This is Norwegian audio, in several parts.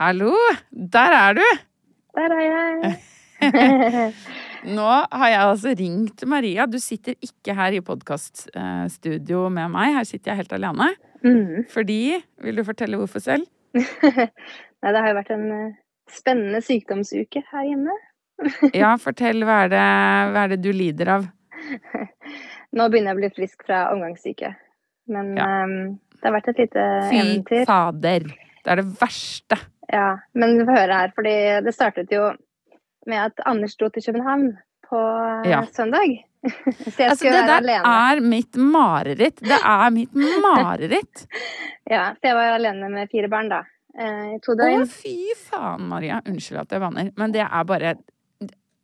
Hallo! Der er du! der er jeg. Nå har jeg altså ringt Maria. Du sitter ikke her i podkaststudio med meg. Her sitter jeg helt alene. Mm. Fordi Vil du fortelle hvorfor selv? Nei, det har jo vært en eh, spennende sykdomsuke her hjemme. Ja, fortell. Hva er det, hva er det du lider av? Nå begynner jeg å bli frisk fra omgangssyke. Men Ja. um, det har vært et lite Fy eventyr. fader. Det er det verste. Ja, men vi får høre her, fordi det startet jo med at Anders dro til København på eh, Ja. søndag. Så jeg Altså, skulle det der er mitt mareritt. Det er mitt mareritt. Ja, så jeg var alene med fire barn da. eh, I to Å, fy faen, Maria. Unnskyld at jeg banner, men det er bare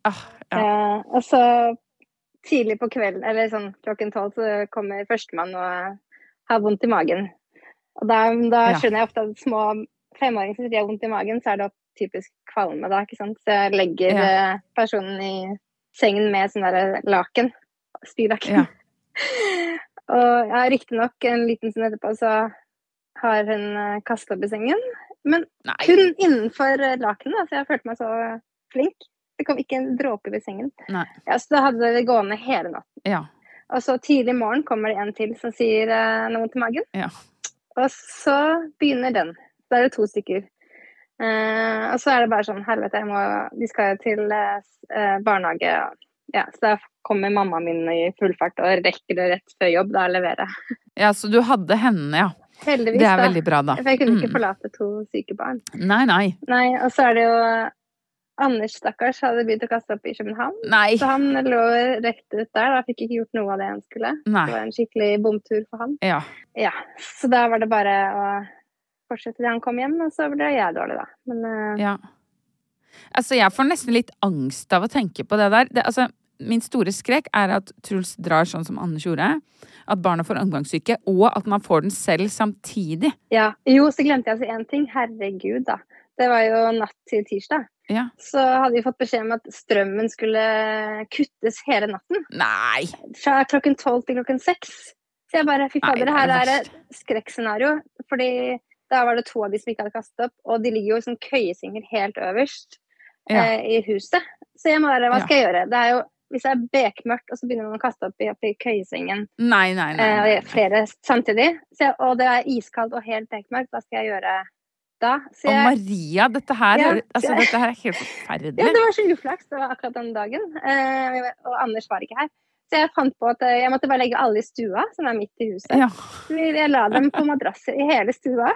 ah, ja. Eh, og så tidlig på kvelden, eller sånn klokken tolv, så kommer førstemann og har vondt i magen. Og da, da Ja. skjønner jeg ofte at små femåringer som sier vondt i magen, så er det typisk kvalme da, ikke sant. Så jeg legger Ja. eh, personen i sengen med sånn derre laken. Spylaken. Ja. og ja, riktignok en liten stund etterpå så har hun kasta kastet opp i sengen. Men Nei. kun innenfor eh, lakenet, så jeg følte meg så flink. Det kom ikke en dråpe ved sengen. Nei. Ja, så da hadde det gående hele natten. Ja. Og så tidlig morgen kommer det en til som sier eh, noe til magen. Ja. Og så begynner den. Da er det to stykker. Eh, og så er det bare sånn Helvete, må, de skal jo til eh, eh, barnehage. Ja, så da kommer mammaen min i full fart og rekker det rett før jobb. Da leverer jeg. ja, så du hadde henne, ja. Heldigvis, Det er da. veldig bra, da. For jeg kunne ikke Mm. forlate to syke barn. Nei, nei. Nei, og så er det jo Anders, stakkars, hadde begynt å kaste opp i København. Nei. Så han lå rett ut der. Da fikk ikke gjort noe av det han skulle. Nei. Det var en skikkelig bomtur for han. Ja. Ja, så da var det bare å fortsette til han kom hjem, og så ble jeg dårlig, da. Men eh, ja. Altså, jeg får nesten litt angst av å tenke på det der. Det, altså, min store skrekk er at Truls drar sånn som Anders gjorde. At barna får omgangssyke, og at man får den selv samtidig. ja. Jo, så glemte jeg altså én ting. Herregud, da. Det var jo natt til tirsdag. Ja. Så hadde vi fått beskjed om at strømmen skulle kuttes hele natten. Nei! Fra klokken tolv til klokken seks. Så jeg bare fy fader, det er her er et skrekkscenario. Fordi da var det to av de som ikke hadde kastet opp, og de ligger jo i køyesinger helt øverst Ja. eh, i huset. Så jeg må bare, hva skal jeg gjøre? Det er jo, hvis det er bekmørkt, og så begynner man å kaste opp i, opp i køyesengen Nei, nei, nei. eh, nei. Eh, flere samtidig, så jeg, og det er iskaldt og helt bekmørkt, hva skal jeg gjøre da? Så Og Maria, dette her, Ja, altså, så- dette her er helt ja, det var så uflaks, det var akkurat den dagen. Eh, og Anders var ikke her. Så jeg fant på at eh, jeg måtte bare legge alle i stua, som er midt i huset. Ja. Jeg la dem på madrasser i hele stua.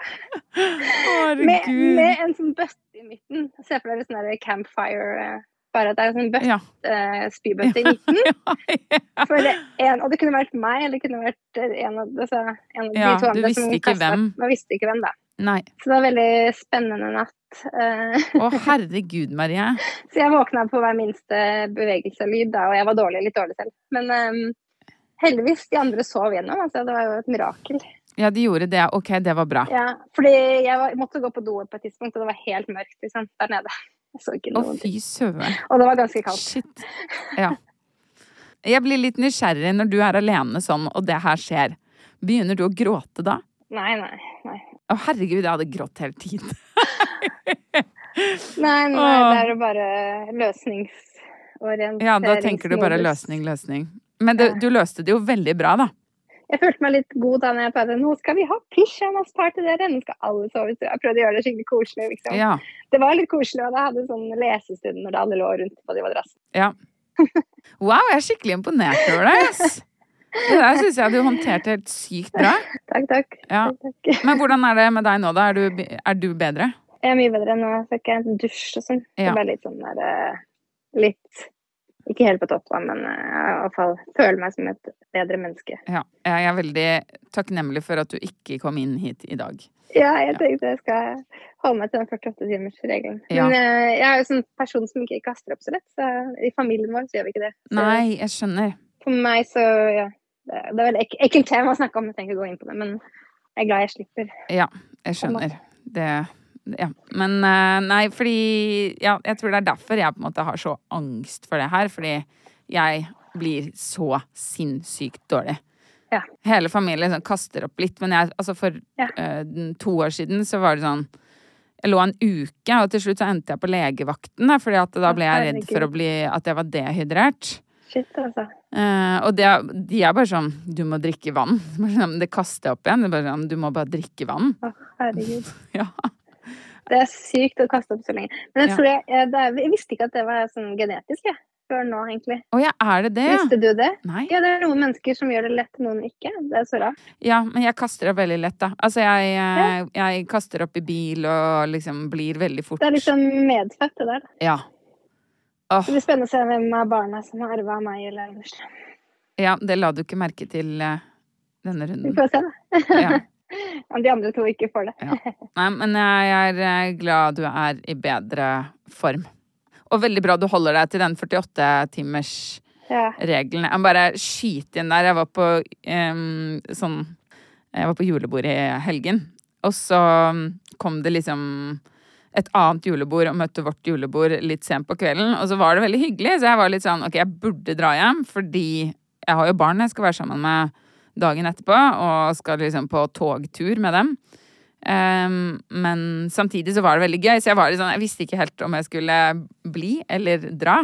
Med, med en sånn bøtte i midten. Se for dere sånn campfire eh, Bare at det er en sånn bøtte, Ja. eh, spybøtte i midten. ja. For en, og det kunne vært meg, eller det kunne vært en av, altså, en av Ja, de to du andre visste som ikke kastet. hvem. Man visste ikke hvem, da. Nei. Så det var veldig spennende natt. Eh, Å, herregud, Marie. så jeg våkna på hver minste bevegelselyd, da, og jeg var dårlig, litt dårlig selv. Men um, heldigvis, de andre sov gjennom. Altså, det var jo et mirakel. Ja, de gjorde det. Ok, det var bra. Ja, fordi jeg var, måtte gå på do på et tidspunkt, og det var helt mørkt liksom, der nede. Jeg så ikke Å, fy søren. Og det var ganske kaldt. Shit. Ja. Jeg blir litt nysgjerrig når du er alene sånn, og det her skjer. Begynner du å gråte da? Nei, nei. Å, herregud, jeg hadde grått hele tiden. Nei, nei, det er jo bare løsningsorientering. Ja, da tenker du bare løsning, løsning. Men det, du løste det jo veldig bra, da. Jeg følte meg litt god da når jeg prøvde. Nå skal vi ha pysjamasparty dere. Nå skal alle sove. Så jeg prøvde å gjøre det skikkelig koselig. Liksom. Ja. Det var litt koselig, og jeg hadde sånn lesestund når alle lå rundt på de madrassene. ja. Wow, jeg er skikkelig imponert over deg, ass. Det der syns jeg du håndterte helt sykt bra. Takk, takk. Ja. takk, takk. Men hvordan er det med deg nå, da? Er du, er du bedre? Jeg er mye bedre nå. Fikk jeg en dusj og sånn. Ja. Det ble litt sånn der eh, Litt Ikke helt på topp, da, men eh, jeg i hvert fall føler meg som et bedre menneske. Ja. Jeg er veldig takknemlig for at du ikke kom inn hit i dag. Ja, jeg tenkte jeg skal holde meg til den 48-timersregelen. Ja. Men eh, jeg er jo sånn person som ikke kaster opp så lett. Så I familien vår så gjør vi ikke det. Så Nei, jeg skjønner. For meg så ja. Det, er veldig ek ekkelt tema å snakke om, jeg trenger ikke gå inn på det. Men jeg er glad jeg slipper. Ja, jeg skjønner. Det Ja. Men eh, nei, fordi Ja, jeg tror det er derfor jeg på en måte har så angst for det her. Fordi jeg blir så sinnssykt dårlig. Ja. Hele familien sånn, kaster opp litt, men jeg, altså for Ja. uh, to år siden så var det sånn Jeg lå en uke, og til slutt så endte jeg på legevakten, da, fordi at da ble jeg redd for å bli, at jeg var dehydrert. Shit, altså. Eh, og det, de er bare sånn Du må drikke vann. Sånn, Det kaster jeg opp igjen. Sånn, Du må bare drikke vann. Å, herregud. Ja. Det er sykt å kaste opp så lenge. Men jeg, Ja. tror jeg, jeg, det jeg visste ikke at det var sånn genetisk, jeg. Før nå, egentlig. Å ja, er det det? Visste du det? Nei. Ja, det er noen mennesker som gjør det lett, noen ikke. Det er så rart. Ja, men jeg kaster opp veldig lett, da. Altså, jeg, eh, jeg kaster opp i bil og liksom blir veldig fort Det er liksom medfødt, det der. Ja. Åh, Det blir spennende å se hvem av barna som har arva meg, eller ja, det la du ikke merke til denne runden. Vi får se, da. Ja. Om de andre to ikke får det. Ja. Nei, men jeg er eh, glad du er i bedre form. Og veldig bra du holder deg til den 48-timers-regelen. Ja. Jeg bare skyte inn der. Jeg var på um, sånn Jeg var på julebord i helgen, og så kom det liksom et annet julebord og møtte vårt julebord litt sent på kvelden. Og så var det veldig hyggelig, så jeg var litt sånn ok, jeg burde dra hjem, fordi jeg har jo barn jeg skal være sammen med dagen etterpå, og skal liksom på togtur med dem. Um, men samtidig så var det veldig gøy, så jeg var litt sånn, jeg visste ikke helt om jeg skulle bli eller dra.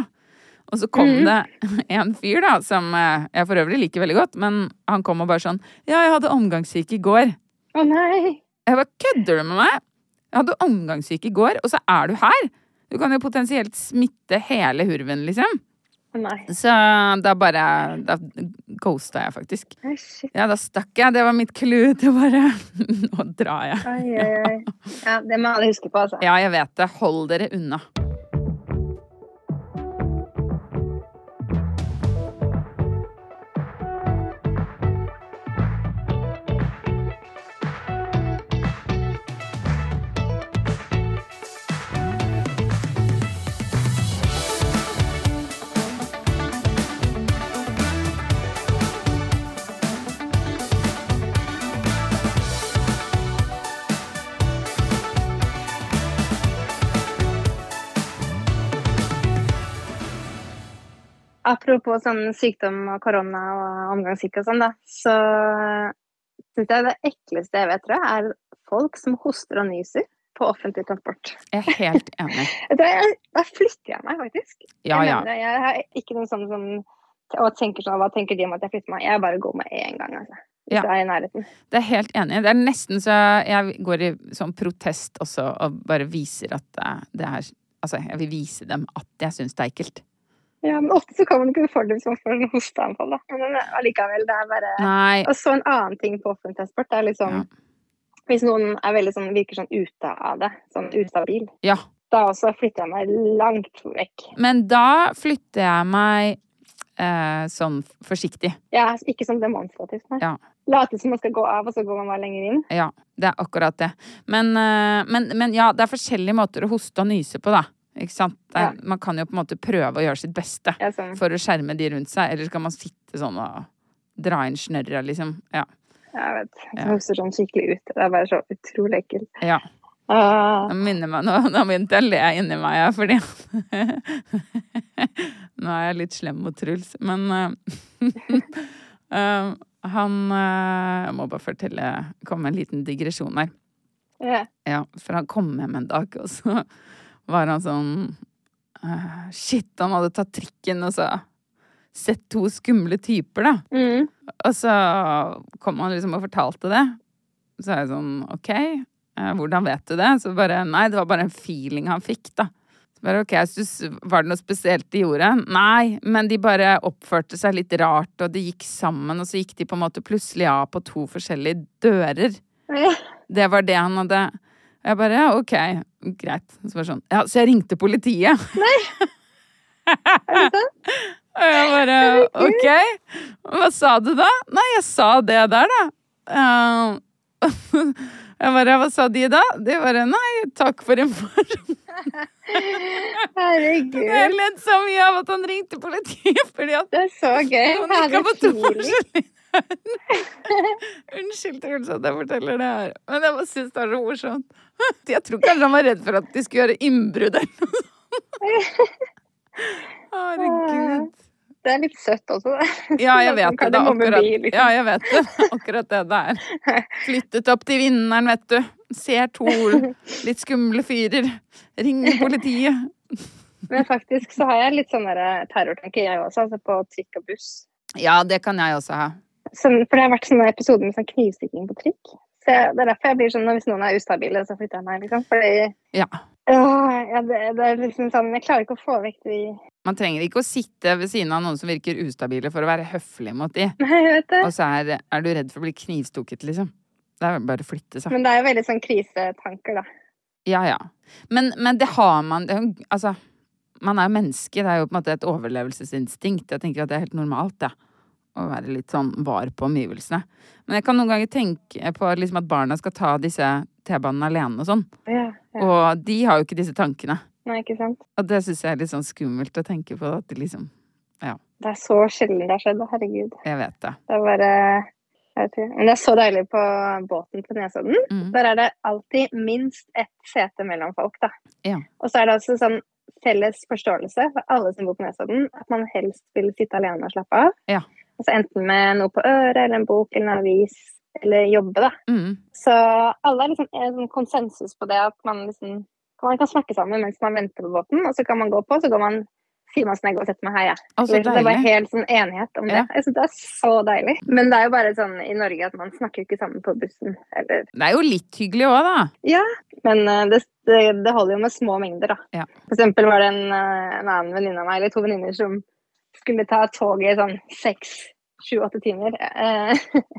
Og så kom det en fyr da, som eh, jeg for øvrig liker veldig godt, men han kom og bare sånn Ja, jeg hadde omgangssyke i går. Å nei! Jeg bare kødder du med meg? Jeg hadde omgangssyke i går, og så er du her! Du kan jo potensielt smitte hele hurven, liksom. Nei. Så da bare Da ghosta jeg faktisk. Nei. Ja, da stakk jeg. Det var mitt clou til bare Nå drar jeg. Oi, oi, oi. Ja, det må alle huske på, altså. Ja, jeg vet det. Hold dere unna. Apropos sånn sykdom og korona og omgangssyke og sånn, da, så syns jeg det ekleste jeg vet, tror jeg, er folk som hoster og nyser på offentlig transport. Jeg er helt enig. Jeg- Da flytter jeg meg, faktisk. Ja, jeg, ja. det. jeg har ikke noe sånn som og tenker sånn, Hva tenker de om at jeg flytter meg? Jeg bare går med en gang, altså. Ja. Det er i nærheten. Det er helt enig. Det er nesten så jeg går i sånn protest også og bare viser at eh, det er Altså, jeg vil vise dem at jeg syns det er ekkelt. Ja, men ofte så kan man ikke få det hvis man får en hosteanfall, da. Men allikevel, det er bare Nei. Og så en annen ting på offentlig transport, det er liksom Ja. Hvis noen er veldig sånn, virker sånn ute av det, sånn ute av bil, Ja. da også flytter jeg meg langt vekk. Men da flytter jeg meg eh, sånn forsiktig. Er ikke sånn demonstrativt, nei. Ja. Late som man skal gå av, og så går man bare lenger inn. Ja, det er akkurat det. Men, eh, men, men ja, det er forskjellige måter å hoste og nyse på, da. Ikke sant? Er, Man kan jo på en måte prøve å gjøre sitt beste Ja, sånn. for å skjerme de rundt seg, eller skal man sitte sånn og dra inn snørra, liksom. Ja. Jeg vet. Ja. Det hoster sånn skikkelig ut. Det er bare så utrolig ekkelt. ja. Ah, minner meg, nå, nå begynte jeg å le inni meg, ja, fordi Nå er jeg litt slem mot Truls, men uh, han uh, Jeg må bare fortelle Komme med en liten digresjon her. ja. Ja, for han kom hjem en dag, og så var han sånn uh, Shit, han hadde tatt trikken og så sett to skumle typer, da. Mm. Og så kom han liksom og fortalte det. Så er jeg sånn, ok, uh, hvordan vet du det? Så bare, nei, det var bare en feeling han fikk, da. Så bare, ok, synes, var det noe spesielt de gjorde? Nei, men de bare oppførte seg litt rart, og de gikk sammen, og så gikk de på en måte plutselig av på to forskjellige dører. Det var det han hadde Jeg bare, ja, ok, greit. Så var det sånn, ja, så jeg ringte politiet. Nei! Er det sant? Og jeg bare ok, hva sa du da? Nei, jeg sa det der, da. Eh, jeg bare hva sa de da? De bare nei, takk for informasjonen. Herregud. Jeg Herregud. ledd så mye av at han ringte politiet fordi at Det er så gøy. forskjellige Unnskyld, Truls, at jeg forteller det her, men jeg bare syns det er så morsomt. Jeg tror kanskje han var redd for at de skulle gjøre innbrudd eller noe sånt. Herregud. Det er litt søtt også, det. Ja, jeg vet det. Det akkurat, liksom. ja, jeg vet det. Akkurat det det er. Flyttet opp til vinneren, vet du. Ser to litt skumle fyrer. Ringer politiet. Men faktisk så har jeg litt sånn der terrortanke, jeg også, altså på trikk og buss. Ja, det kan jeg også ha. Så, for det har vært sånne episoder med sånn knivstikking på trikk. Så jeg, det er derfor jeg blir sånn, hvis noen er ustabile, så flytter jeg meg, liksom. Fordi Ja. Åh, ja, det, det er liksom sånn, jeg klarer ikke å få vekk de Man trenger ikke å sitte ved siden av noen som virker ustabile for å være høflig mot de. Nei, jeg vet det. Og så er, er du redd for å bli knivstukket, liksom. Det er bare å flytte seg. Men det er jo veldig sånn krisetanker, da. Ja, ja. Men, men det har man det Altså, man er jo menneske. Det er jo på en måte et overlevelsesinstinkt. Jeg tenker at det er helt normalt, det. Å være litt sånn var på omgivelsene. Men jeg kan noen ganger tenke på liksom at barna skal ta disse T-banene alene og sånn. Ja, ja. Og de har jo ikke disse tankene. Nei, ikke sant. Og det syns jeg er litt sånn skummelt å tenke på. At det liksom Det er så sjelden det har skjedd, herregud. Jeg vet det. Det er bare jeg vet ikke. Men det er så deilig på båten på Nesodden. Mm. Der er det alltid minst ett sete mellom folk, da. Ja. Og så er det altså sånn felles forståelse for alle som bor på Nesodden, at man helst vil sitte alene og slappe av. Ja. Altså enten med noe på øret, eller en bok, eller en avis, eller jobbe, da. Mm. Så alle er liksom er sånn konsensus på det at man liksom man kan snakke sammen mens man venter på båten, og så kan man gå på, så går man sier man sånn, jeg går og setter meg her, jeg. Å, så det er bare helt sånn enighet om det. Ja. Jeg synes det er så deilig. Men det er jo bare sånn i Norge at man snakker ikke sammen på bussen. Eller Det er jo litt hyggelig òg, da. Ja, men eh, det, det, holder jo med små mengder, da. Ja. For eksempel var det en, eh, en annen venninne av meg, eller to venninner, som skulle ta toget i sånn seks, sju, åtte timer. Eh,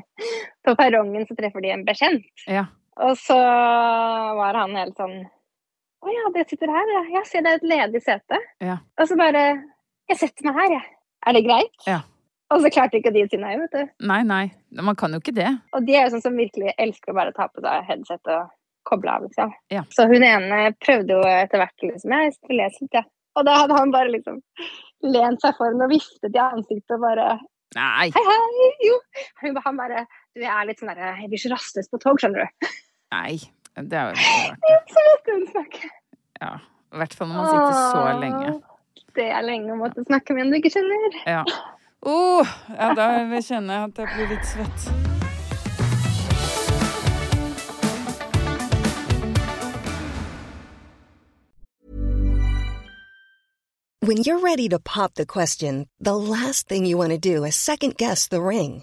på perrongen så treffer de en bekjent. Ja. Og så var han helt sånn Å ja, det sitter her, ja. Jeg ser det er et ledig sete. Ja. Og så bare Jeg setter meg her, jeg. Er det greit? Ja. Og så klarte ikke de å si nei, vet du. Nei, nei. Man kan jo ikke det. Og de er jo sånn som virkelig elsker å bare ta på seg headset og koble av, liksom. Ja. Så hun ene prøvde jo etter hvert liksom Jeg skulle lese litt, jeg. Og da hadde han bare liksom lent seg foran og viftet i ansiktet og bare Nei. Hei, hei! Jo! Han bare Du, jeg er litt sånn derre Jeg blir så rastløs på tog, skjønner du. Nei. Det er jo verdt det. Så måtte hun snakke. Ja. I hvert fall når man sitter så lenge. Det er lenge å måtte snakke med en du ikke kjenner. Ja. Oh, ja, da kjenner jeg at jeg blir litt svett. When you're ready to pop the question, the last thing you want to do is second guess the ring.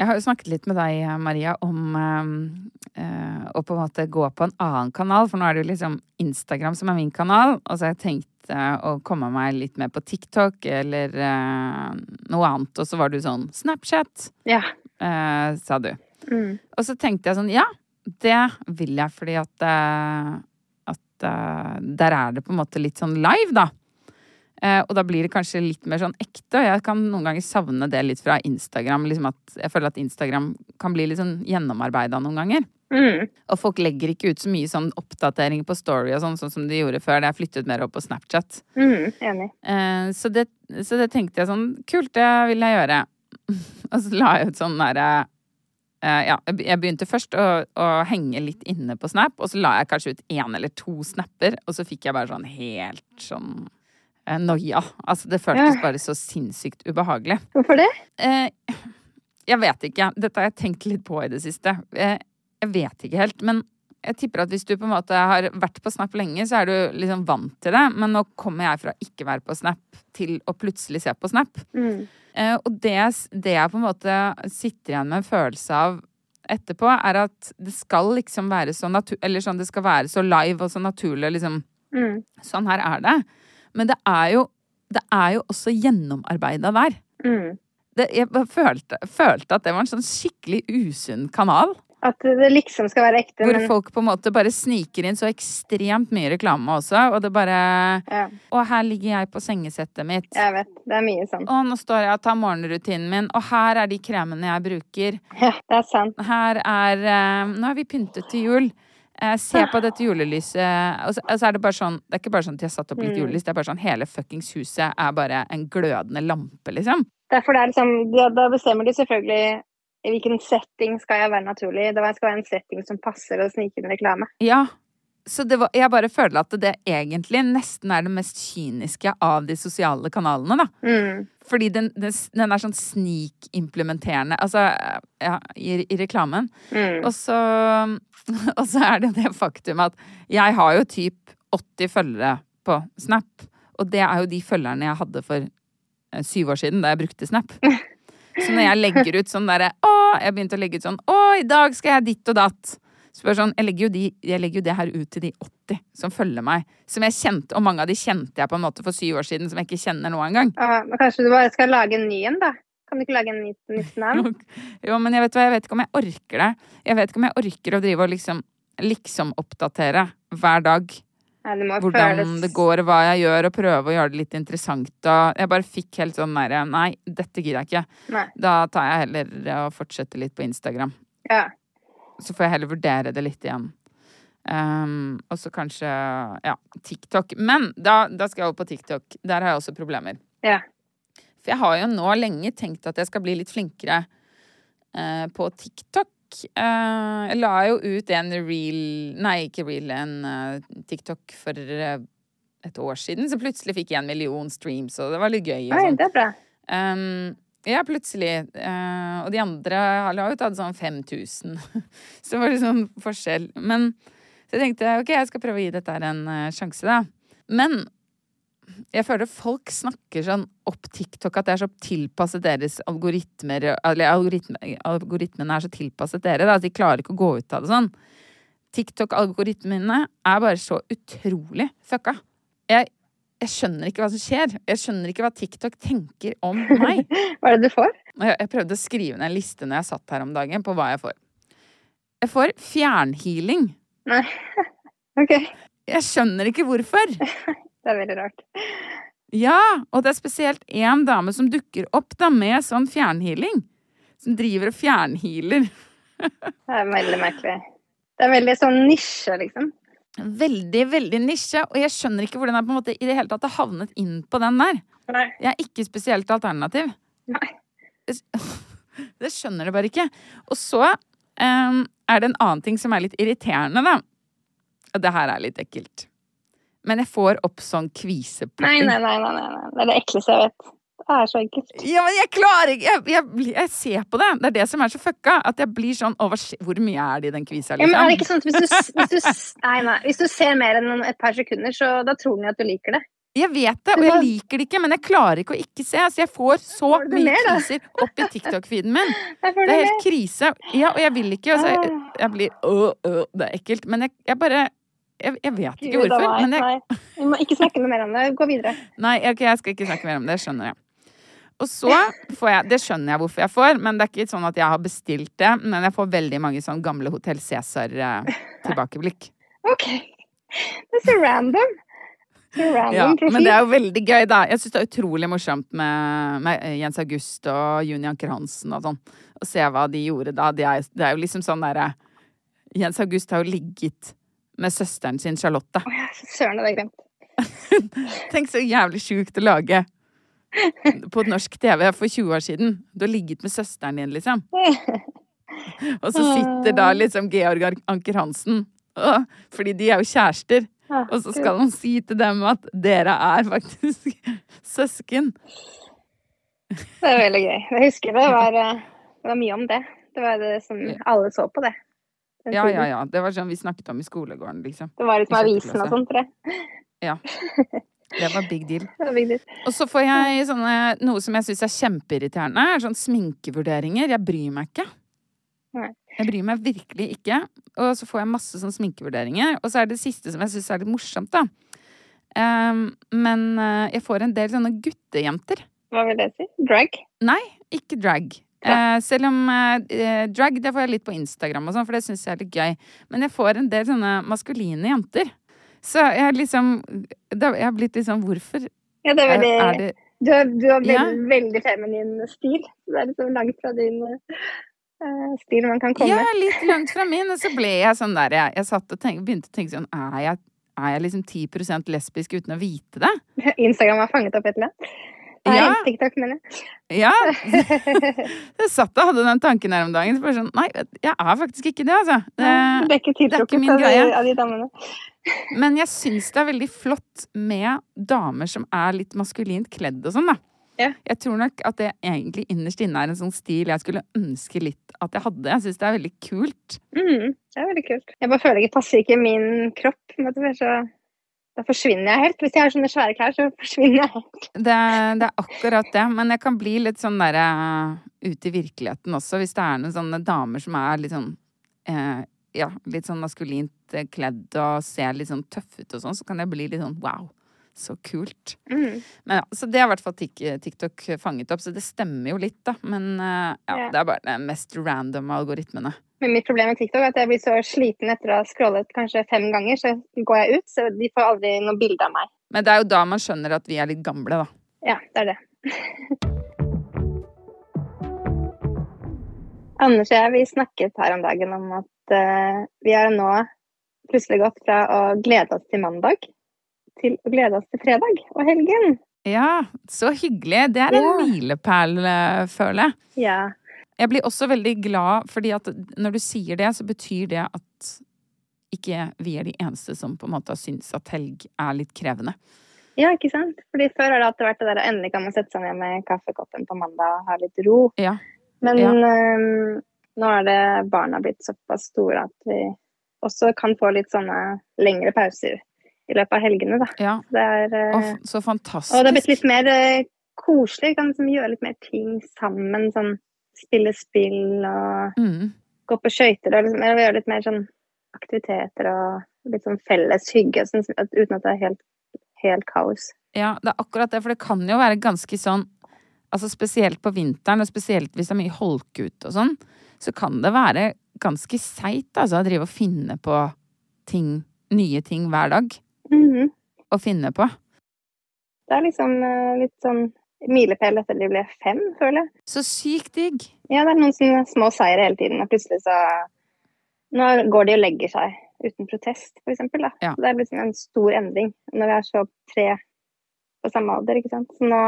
Jeg har jo snakket litt med deg, Maria, om eh, eh, å på en måte gå på en annen kanal. For nå er det jo liksom Instagram som er min kanal. Og så har jeg tenkt eh, å komme meg litt mer på TikTok eller eh, noe annet. Og så var du sånn Snapchat, Ja. eh, sa du. Mm. Og så tenkte jeg sånn, ja, det vil jeg, fordi at, at der er det på en måte litt sånn live, da. Eh, og da blir det kanskje litt mer sånn ekte. Og jeg kan noen ganger savne det litt fra Instagram. Liksom at jeg føler at Instagram kan bli litt sånn gjennomarbeida noen ganger. Mm. Og folk legger ikke ut så mye sånn oppdatering på Story og sånn, sånn som de gjorde før. Det er flyttet mer opp på Snapchat. Mm. Enig. Eh, så, det, så det tenkte jeg sånn Kult, det vil jeg gjøre. og så la jeg ut sånn derre eh, Ja, jeg begynte først å, å henge litt inne på Snap, og så la jeg kanskje ut én eller to snapper, og så fikk jeg bare sånn helt sånn noia. Altså, det føltes Ja. bare så sinnssykt ubehagelig. Hvorfor det? Eh, jeg vet ikke. Dette har jeg tenkt litt på i det siste. Eh, jeg vet ikke helt. Men jeg tipper at hvis du på en måte har vært på Snap lenge, så er du liksom vant til det. Men nå kommer jeg fra ikke være på Snap til å plutselig se på Snap. Mm. Eh, og det, det jeg på en måte sitter igjen med en følelse av etterpå, er at det skal liksom være så natu Eller sånn, det skal være så live og så naturlig, liksom. Mm. Sånn her er det. Men det er jo, det er jo også gjennomarbeida der Mm. det, jeg følte, følte at det var en sånn skikkelig usunn kanal. At det liksom skal være ekte, Hvor men folk på en måte bare sniker inn så ekstremt mye reklame også. Og det bare ja, Og her ligger jeg på sengesettet mitt. jeg vet. Det er mye sånn. Og nå står jeg og tar morgenrutinen min. Og her er de kremene jeg bruker. Ja, det er sant. Her er eh, Nå har vi pyntet til jul. Eh, se på dette julelyset. Og så, og så er det bare sånn Det er ikke bare sånn at de har satt opp litt Mm. julelys. Det er bare sånn hele fuckings huset er bare en glødende lampe, liksom. Derfor det er liksom, Da, Da bestemmer de selvfølgelig i hvilken setting skal jeg være naturlig. Det skal være en setting som passer å snike inn reklame. Ja. Så det var, jeg bare føler at det egentlig nesten er det mest kyniske av de sosiale kanalene, da. Mm. Fordi den, den, den er sånn snikimplementerende, altså ja, i, i reklamen. Mm. Og så, og så er det det faktum at jeg har jo typ 80 følgere på Snap. Og det er jo de følgerne jeg hadde for eh, syv år siden, da jeg brukte Snap. Så når jeg legger ut sånn derre Å, jeg begynte å legge ut sånn Å, i dag skal jeg ditt og datt. Bare sånn, jeg legger, de, jeg legger jo det her ut til de 80 som følger meg. Som jeg kjente, og mange av de kjente jeg på en måte for syv år siden, som jeg ikke kjenner nå engang. Men kanskje du bare skal lage en ny en, da? Kan du ikke lage en ny, nytt navn? Jo, men jeg vet hva, jeg vet ikke om jeg orker det. Jeg vet ikke om jeg orker å drive og liksom liksom oppdatere hver dag Ja, det hvordan føles det går, hva jeg gjør, og prøve å gjøre det litt interessant. Og jeg bare fikk helt sånn derre Nei, dette gidder jeg ikke. Nei. Da tar jeg heller og fortsetter litt på Instagram. Ja. Så får jeg heller vurdere det litt igjen. Um, og så kanskje ja, TikTok. Men da, da skal jeg over på TikTok. Der har jeg også problemer. ja. For jeg har jo nå lenge tenkt at jeg skal bli litt flinkere uh, på TikTok. Uh, jeg la jo ut en reel Nei, ikke reel, en uh, TikTok for et år siden. Så plutselig fikk jeg en million streams, og det var litt gøy. Oi, sånn. det er bra. Um, ja, plutselig. Eh, og de andre har jo tatt sånn 5000. så det var sånn forskjell. Men så jeg tenkte ok, jeg skal prøve å gi dette her en eh, sjanse, da. Men jeg føler folk snakker sånn opp TikTok at det er så tilpasset deres algoritmer Eller algoritme, algoritmene er så tilpasset dere, da, at de klarer ikke å gå ut av det sånn. TikTok-algoritmene er bare så utrolig fucka. Jeg Jeg skjønner ikke hva som skjer. Jeg skjønner ikke hva TikTok tenker om meg. Hva er det du får? Jeg, jeg prøvde å skrive ned en liste når jeg satt her om dagen, på hva jeg får. Jeg får fjernhealing. Nei. OK. Jeg skjønner ikke hvorfor. Det er veldig rart. Ja, og det er spesielt én dame som dukker opp da med sånn fjernhealing. Som driver og fjernhealer. Det er veldig merkelig. Det er veldig sånn nisje, liksom. Veldig, veldig nisje, og jeg skjønner ikke hvordan jeg på en måte i det hele tatt har havnet inn på den der. Nei. Jeg er ikke spesielt alternativ. Nei. Det skjønner du bare ikke. Og så um, er det en annen ting som er litt irriterende, da. Og det her er litt ekkelt. Men jeg får opp sånn Nei, nei, nei, nei, nei, nei. Det er det ekleste jeg vet. Det er så enkelt. Ja, men jeg klarer ikke jeg, jeg, jeg ser på det. Det er det som er så fucka. At jeg blir sånn Å, Hvor mye er det i den kvisa, Ja, men er det ikke liksom? sånn at hvis du, hvis, du, nei, nei. hvis du ser mer enn et par sekunder, så da tror den jo at du liker det. Jeg vet det, og jeg liker det ikke, men jeg klarer ikke å ikke se. Så jeg får så Får mye mer, kriser opp i TikTok-feeden min. Det er helt krise. Ja, og jeg vil ikke. Altså, jeg, Ah. jeg blir øh, øh, Det er ekkelt. Men jeg, jeg bare jeg, jeg vet ikke Gud, hvorfor. nei, Men jeg, nei. Vi må ikke snakke noe mer om det. Gå videre. Nei, ok, jeg skal ikke snakke mer om det. Skjønner jeg. Og så får jeg Det skjønner jeg hvorfor jeg får, men det er ikke sånn at jeg har bestilt det. Men jeg får veldig mange sånn gamle Hotell Cæsar-tilbakeblikk. OK. Det er så random. Random Ja, profil. men det er jo veldig gøy, da. Jeg syns det er utrolig morsomt med, med Jens August og Juni Anker Hansen og sånn. Å se hva de gjorde da. det er, det er jo liksom sånn derre Jens August har jo ligget med søsteren sin Charlotte. Å, ja, Søren, det hadde jeg glemt. Tenk så jævlig sjukt å lage på norsk TV for 20 år siden. Du har ligget med søsteren din, liksom. Og så sitter da liksom Georg Anker Hansen, og, fordi de er jo kjærester. Ah, Og så skal han si til dem at dere er faktisk søsken. Det er veldig gøy. Jeg husker det var, eh, det var mye om det. Det var det som alle så på det. Ja, ja, ja. Det var sånn vi snakket om i skolegården, liksom. Det var litt med avisen og sånn, tror jeg. Ja. Det var big deal. Var big deal. Og så får jeg sånne, noe som jeg syns er kjempeirriterende, er sånn sminkevurderinger. Jeg bryr meg ikke. Nei. Jeg bryr meg virkelig ikke. Og så får jeg masse sånn sminkevurderinger. Og så er det det siste som jeg syns er litt morsomt, da. Um, men eh, jeg får en del sånne guttejenter. Hva vil det si? Drag? Nei, ikke drag. Uh, selv om uh, drag det får jeg litt på Instagram, og sånn, for det syns jeg er litt gøy. Men jeg får en del sånne maskuline jenter. Så jeg har liksom Jeg har blitt litt sånn Hvorfor Ja, det er, veldig er det Du har, du har veldig, Ja. veldig feminin stil. Det er liksom langt fra din uh, stil man kan komme. Ja, litt langt fra min. Og så ble jeg sånn der Jeg, jeg satt og tenk, begynte å tenke sånn Er jeg, er jeg liksom 10 lesbisk uten å vite det? Instagram har fanget opp et eller annet. Nei, Ja. TikTok, mener jeg. Ja. Jeg satt og hadde den tanken her om dagen. Så bare sånn Nei, jeg er faktisk ikke det, altså. Det, det er ikke tiltrukket min av, av de damene. Men jeg syns det er veldig flott med damer som er litt maskulint kledd og sånn, da. Ja. Jeg tror nok at det egentlig innerst inne er en sånn stil jeg skulle ønske litt at jeg hadde. Jeg syns det er veldig kult. Mm, det er veldig kult. Jeg bare føler ikke passer ikke min kropp. på en måte, Så, da forsvinner jeg helt. Hvis jeg har sånne svære klær, så forsvinner jeg helt. Det, det er akkurat det. Men jeg kan bli litt sånn derre ute i virkeligheten også, hvis det er noen sånne damer som er litt sånn eh, Ja, litt sånn maskulint eh, kledd og ser litt sånn tøff ut og sånn, så kan jeg bli litt sånn wow. Så kult. Mm. Men ja, Så det har i hvert fall TikTok fanget opp, så det stemmer jo litt, da. Men eh, ja, Ja. det er bare den mest random algoritmene. Men mitt problem med TikTok er at jeg blir så sliten etter å ha scrollet kanskje fem ganger, så går jeg ut, så de får aldri noe bilde av meg. Men det er jo da man skjønner at vi er litt gamle, da. Ja, det er det. Anders og jeg, vi snakket her om dagen om at uh, vi har nå plutselig gått fra å glede oss til mandag til å glede oss til fredag og helgen. Ja, så hyggelig. Det er en Ja. milepæl, eh, føler jeg. Ja. Jeg blir også veldig glad, fordi at når du sier det, så betyr det at ikke vi er de eneste som på en måte har syntes at helg er litt krevende. ja, ikke sant? Fordi før har det alltid vært det der endelig kan man sette seg ned med kaffekoppen på mandag og ha litt ro. Ja. Men Ja. eh, nå er det barna blitt såpass store at vi også kan få litt sånne lengre pauser i løpet av helgene, da. Ja. Det er, oh, så fantastisk. og det har blitt litt mer eh, koselig. Kan liksom gjøre litt mer ting sammen. Sånn spille spill og mm. gå på skøyter. og Liksom, gjøre litt mer sånn aktiviteter og litt sånn felles hygge, sånn, uten at det er helt, helt kaos Ja, det er akkurat det, for det kan jo være ganske sånn Altså spesielt på vinteren, og spesielt hvis det er mye holk ute og sånn, så kan det være ganske seigt, altså, å drive og finne på ting, nye ting hver dag. Mhm. Å finne på. Det er liksom eh, litt sånn milepæl etter de ble fem, føler jeg. Så sykt digg! Ja, det er noen sånne små seire hele tiden, og plutselig så Nå går de og legger seg uten protest, for eksempel. Da. Ja. Så det er liksom en stor endring når vi er så tre på samme alder, ikke sant. Så nå,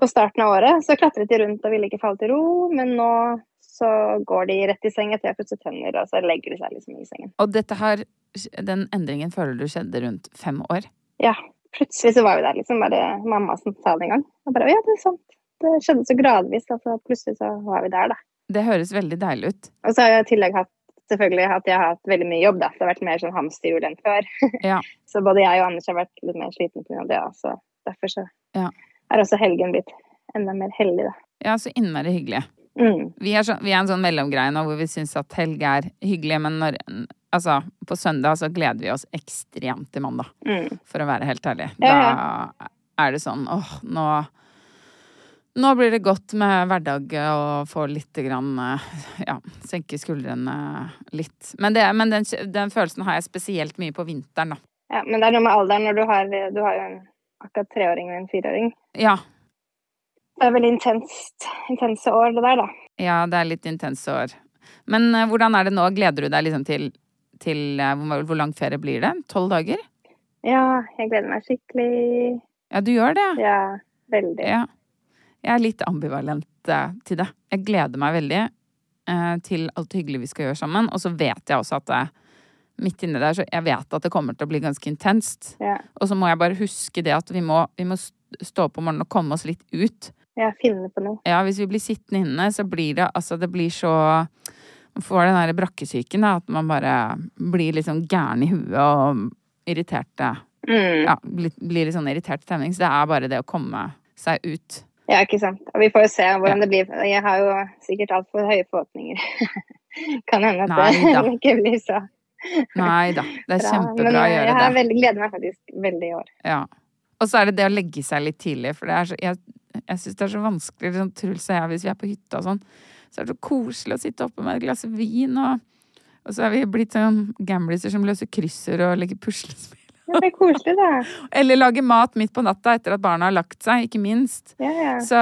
på starten av året, så klatret de rundt og ville ikke falle til ro, men nå så går de rett i seng etter å har pusset tenner, og så legger de seg liksom i sengen. Og dette har Den endringen føler du skjedde rundt fem år? Ja, plutselig så var vi der, liksom. Bare mamma som sa det en gang. Og bare, ja, det er sant. Det skjedde så gradvis, og altså. Plutselig så var vi der, da. Det høres veldig deilig ut. Og så har jeg i tillegg hatt selvfølgelig at jeg har hatt veldig mye jobb, da. Det har vært mer sånn hamsterhjul enn før. Ja. så både jeg og Anders har vært litt mer slitne pga. det, så derfor så Ja. er også helgen blitt enda mer heldig, da. Ja, så innmari hyggelig. Mm. Vi er, så, vi er en sånn mellomgreie nå hvor vi syns at helg er hyggelig, men når Altså, på søndag så gleder vi oss ekstremt til mandag, Mm. for å være helt ærlig. Da er det sånn åh, nå nå blir det godt med hverdag og få litt grann eh, Ja, senke skuldrene litt. Men, det, men den, den følelsen har jeg spesielt mye på vinteren, da. Ja, men det er noe med alderen når du har Du har jo en akkurat treåring og en fireåring. Ja. Det er veldig intenst, intense år, det der, da. Ja, det er litt intense år. Men eh, hvordan er det nå? Gleder du deg liksom til, til eh, hvor, lang ferie blir det? Tolv dager? Ja, jeg gleder meg skikkelig. Ja, du gjør det? Ja, veldig. Ja. Jeg er litt ambivalent eh, til det. Jeg gleder meg veldig eh, til alt det hyggelige vi skal gjøre sammen. Og så vet jeg også at det, midt inni der, så jeg vet at det kommer til å bli ganske intenst. Ja. Og så må jeg bare huske det at vi må, vi må stå opp om morgenen og komme oss litt ut. ja, finne på noe. Ja, hvis vi blir sittende inne, så blir det altså Det blir så Man får den derre brakkesyken, da, at man bare blir litt sånn gæren i huet og irriterte. Mm. Ja, blir, blir litt sånn irritert stemning. Så det er bare det å komme seg ut. Ja, ikke sant. Og vi får jo se hvordan Ja. det blir. Jeg har jo sikkert altfor høye forhåpninger. kan hende at Nei det ikke blir så Nei da, det er bra. kjempebra Men å eh, gjøre jeg det. veldig, gleder meg faktisk veldig i år. Ja. Og så er det det å legge seg litt tidlig, for det er så, jeg, jeg syns det er så vanskelig, sånn Truls og jeg, hvis vi er på hytta og sånn, så er det så koselig å sitte oppe med et glass vin, og, og så er vi blitt sånn gamliser som løser kryssord og legger puslespill. Ja, det er koselig, da. Eller lage mat midt på natta etter at barna har lagt seg, ikke minst. Ja, ja. Så,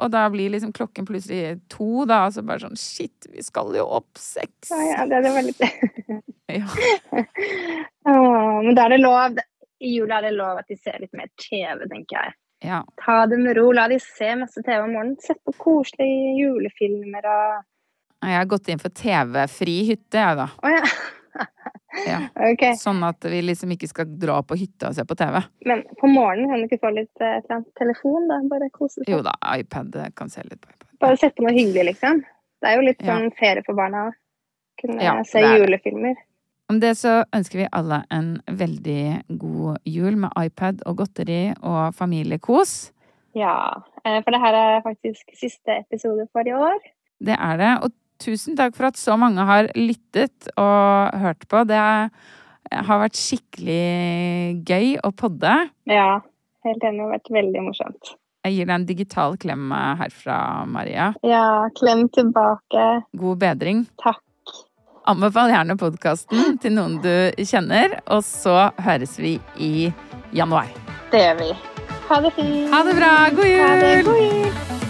og da blir liksom klokken plutselig to, da, og så bare sånn shit, vi skal jo opp seks. Ja, ja, det, var litt Ja. Åh, Men da er det lov I jula er det lov at de ser litt mer TV, tenker jeg. Ja. Ta det med ro. La de se masse TV om morgenen. Sett på koselige julefilmer og Jeg har gått inn for TV-fri hytte, jeg, da. Oh, ja. Ja. okay. Sånn at vi liksom ikke skal dra på hytta og se på TV. Men på morgenen kan du ikke få litt eh, et eller annet telefon, da? Bare kose seg. Jo da, iPad kan se litt på iPad. Bare sette på noe hyggelig, liksom. Det er jo litt sånn ferie for barna òg. Kunne se er julefilmer. Om det så ønsker vi alle en veldig god jul med iPad og godteri og familiekos. Ja. eh, For det her er faktisk siste episode for i år. Det er det. Og tusen takk for at så mange har lyttet og hørt på. Det har vært skikkelig gøy å podde. Ja. Helt enig. Det har vært veldig morsomt. Jeg gir deg en digital klem herfra, Maria. Ja. Klem tilbake. God bedring. Takk. Anbefal gjerne podkasten til noen du kjenner, og så høres vi i januar. Det gjør vi. Ha det fint. Ha det bra! God jul! Ha det. God jul.